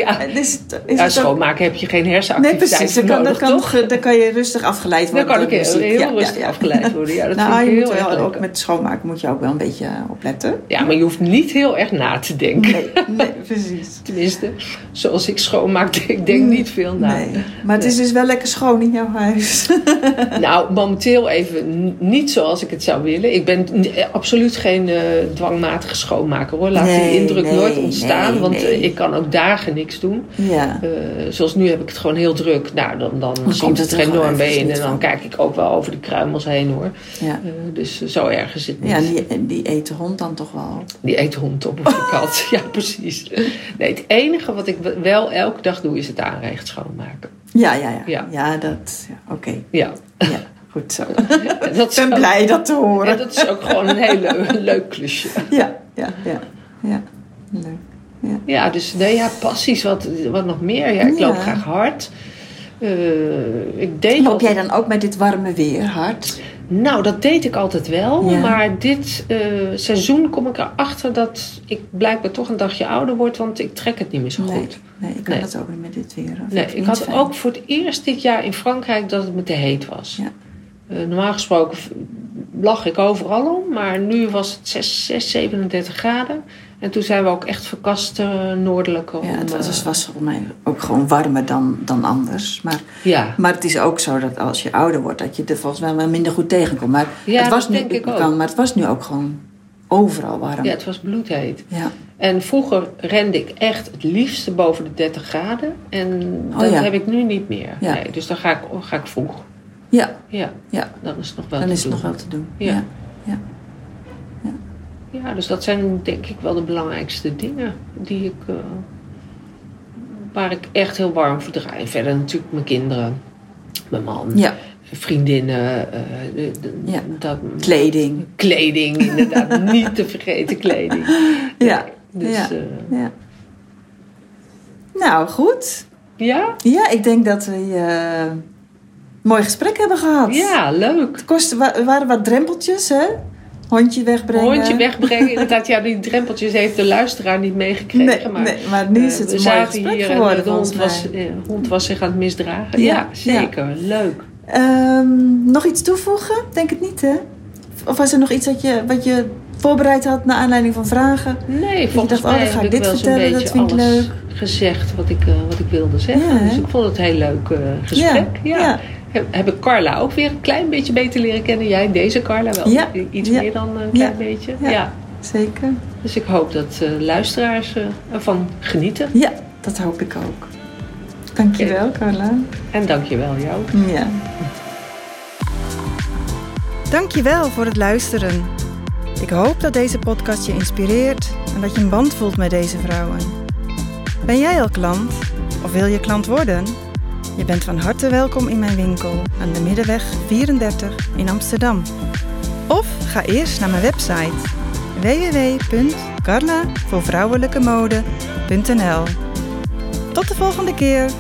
ja. schoonmaken heb je geen Nee, hersenactiviteit precies. Dan dan, nodig, kan, toch? dan kan je rustig afgeleid Dan worden kan ik heel, heel rustig afgeleid worden. Ja, dat nou, vind ik je heel moet erg wel ook met schoonmaken moet je ook wel een beetje opletten. Ja, maar je hoeft niet heel erg na te denken. Nee, nee precies. Tenminste, zoals ik schoonmaak, ik denk niet veel na. Nee. Maar het is dus wel lekker schoon in jouw huis. Nou, momenteel even niet zoals ik het zou willen. Ik ben eh, absoluut geen eh, dwangmatige schoonmaker hoor. Laat die indruk nee, nooit ontstaan. nee, want eh, ik kan ook dagen niks doen. ja. Eh, zoals nu heb ik het gewoon heel druk. Nou, dan, dan, komt komt het er enorm niet En dan van. kijk ik ook wel over de kruimels heen hoor. ja. Eh, dus zo erg is het niet. Ja, die, die eet de hond dan toch wel. Die eet de hond op of de kat. ja, precies. Nee, het enige wat ik wel elke dag doe is het aanrecht schoonmaken. Ja, ja, ja. Ja. Ja, dat... Ja, Oké. Ja. Ja, goed zo. Ik ben blij dat te horen. En dat is ook gewoon een heel leuk, leuk klusje. Ja, ja, ja. Ja, leuk. Ja, dus nee, ja, passies, wat, wat nog meer. Ja, ik loop Ja. graag hard. Eh, ik deed Loop altijd- jij dan ook met dit warme weer hard? Nou, dat deed ik altijd wel. Ja. Maar dit eh, seizoen kom ik erachter dat ik blijkbaar toch een dagje ouder word. Want ik trek het niet meer zo Nee, goed. nee, ik kan Nee. dat ook niet met dit weer. Nee, ik had fijn. ook voor het eerst dit jaar in Frankrijk dat het me te heet was. Ja. Eh, normaal gesproken lag ik overal om, maar nu was het 6, 6 37 graden. En toen zijn we ook echt verkast uh, noordelijker. Ja, het om, was, eh, het was volgens mij ook gewoon warmer dan, dan anders. Maar, ja. maar het is ook zo dat als je ouder wordt, dat je er volgens mij wel minder goed tegenkomt. Maar, Ja, het was nu, denk ik ook. kan, maar het was nu ook gewoon overal warm. ja, het was bloedheet. Ja. En vroeger rende ik echt het liefste boven de 30 graden. En Oh, dat ja. heb ik nu niet meer. Ja. Nee, dus dan ga ik, ga ik vroeg. Ja, Ja, ja. dan is het nog wel dan te is het doen. nog wel te doen. Ja. Ja. Ja, dus dat zijn denk ik wel de belangrijkste dingen die ik, eh, waar ik echt heel warm voor draai. En verder natuurlijk mijn kinderen, mijn man, ja. vriendinnen, eh, de- de- Ja. dat, kleding. kleding inderdaad, niet te vergeten kleding. Ja. Dus Ja. eh, Ja. Nou, goed. ja? Ja, ik denk dat we mooi gesprek hebben gehad. ja, leuk. Het er waren wat drempeltjes, hè? Hondje wegbrengen. Hondje wegbrengen, inderdaad. Ja, die drempeltjes heeft de luisteraar niet meegekregen. Nee, maar, nee, maar nu is eh, het we een mooi hier geworden, en de hond was, eh, hond was zich aan het misdragen. Ja, Ja, zeker. Leuk. Ehm, nog iets toevoegen? Denk het niet, hè? Of was er nog iets dat je, wat je voorbereid had naar aanleiding van vragen? Nee, volgens dacht, oh, mij dan ga ik dit wel vertellen, dat vind ik leuk. gezegd wat ik, eh, wat ik wilde zeggen. Ja, dus ik vond het een heel leuk gesprek. Ja. Heb, heb ik Carla ook weer een klein beetje beter leren kennen. Jij, deze Carla wel Ja, iets ja. meer dan een klein Ja, beetje. ja. Ja. Zeker. Dus ik hoop dat eh, luisteraars eh, ervan genieten. Ja, dat hoop ik ook. Dankjewel, Carla. En dankjewel jou. Ja. Dankjewel voor het luisteren. Ik hoop dat deze podcast je inspireert en dat je een band voelt met deze vrouwen. Ben jij al klant of wil je klant worden? Je bent van harte welkom in mijn winkel aan de Middenweg 34 in Amsterdam. Of ga eerst naar mijn website www.carlavoorvrouwelijkemode.nl Tot de volgende keer!